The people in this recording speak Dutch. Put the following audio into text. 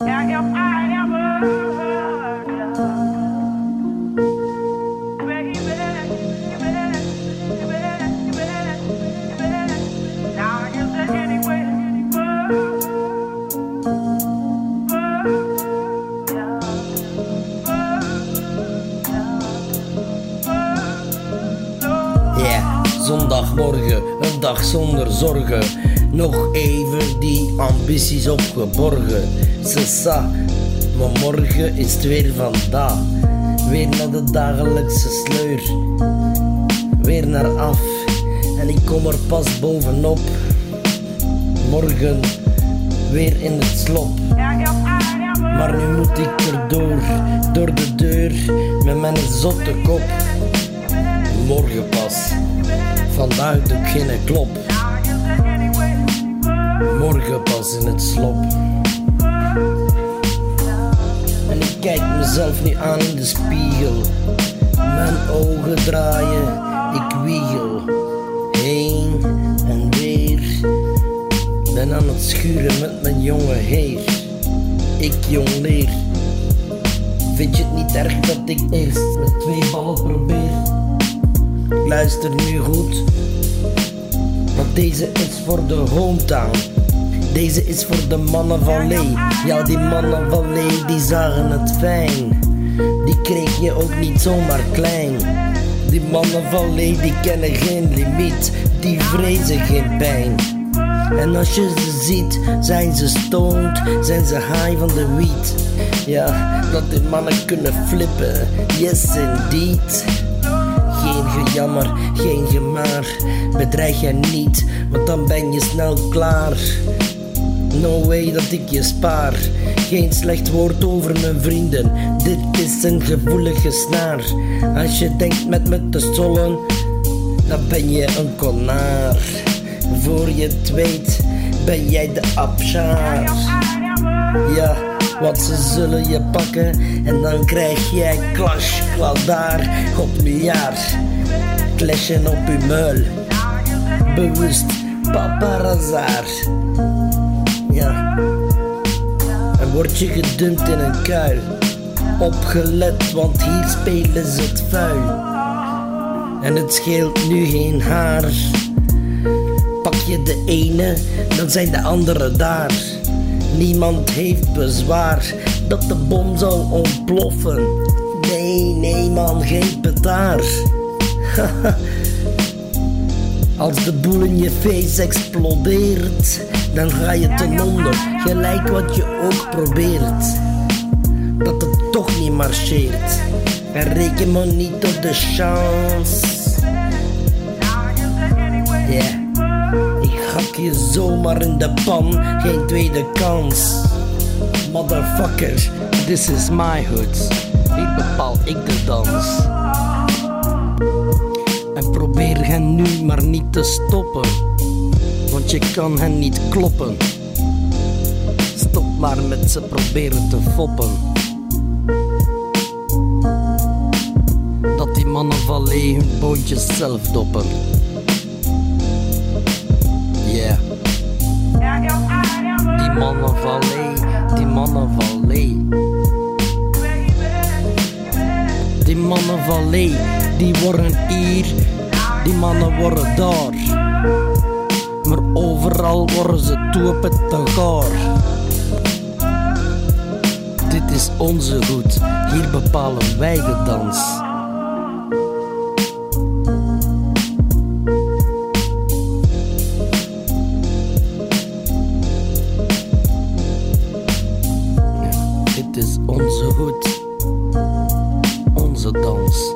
Now if I ever zondagmorgen, een dag zonder zorgen. Nog even die ambities opgeborgen. Sessa, maar morgen is het weer vandaag. Weer naar de dagelijkse sleur. Weer naar af, en ik kom er pas bovenop. Morgen weer in het slop. Maar nu moet ik erdoor, door de deur, met mijn zotte kop. Morgen pas, vandaag doe ik geen klop. Morgen pas in het slop. En ik kijk mezelf nu aan in de spiegel. Mijn ogen draaien, ik wiegel. Heen en weer. Ben aan het schuren met mijn jonge heer. Ik jong leer. Vind je het niet erg dat ik eerst met twee ballen probeer? Luister nu goed, want deze is voor de hometown. Deze is voor de mannen van Lee. Ja, die mannen van Lee, die zagen het fijn. Die kreeg je ook niet zomaar klein. Die mannen van Lee, die kennen geen limiet. Die vrezen geen pijn. En als je ze ziet, zijn ze stoned, zijn ze high van de weed. Ja, dat die mannen kunnen flippen, yes indeed. Geen gejammer, geen gemaar, bedreig je niet, want dan ben je snel klaar. No way dat ik je spaar, geen slecht woord over mijn vrienden, dit is een gevoelige snaar. Als je denkt met me te sollen, dan ben je een konaar. Voor je het weet, ben jij de abschaar. Ja, want ze zullen je pakken en dan krijg jij clash, daar op miljard. Clashen op je muil, bewust paparazzaar. Ja, en word je gedumpt in een kuil. Opgelet, want hier spelen ze het vuil. En het scheelt nu geen haar. Pak je de ene, dan zijn de anderen daar. Niemand heeft bezwaar dat de bom zal ontploffen. Nee, nee man, geen petaar. Als de boel in je face explodeert, dan ga je ten onder, gelijk wat je ook probeert. Dat het toch niet marcheert. En reken maar niet op de chance. Yeah. Ik zomaar in de pan, geen tweede kans. Motherfucker, this is my hood. Hier bepaal ik de dans. En probeer hen nu maar niet te stoppen, want je kan hen niet kloppen. Stop maar met ze proberen te foppen. Dat die mannen van Lee hun boontjes zelf doppen. Yeah. Mannen van Lee, die mannen van Lee. Die mannen van Lee, die worden hier, die mannen worden daar. Maar overal worden ze toepen te gaar. Dit is onze route, hier bepalen wij de dans. Is onze hoed, onze dans.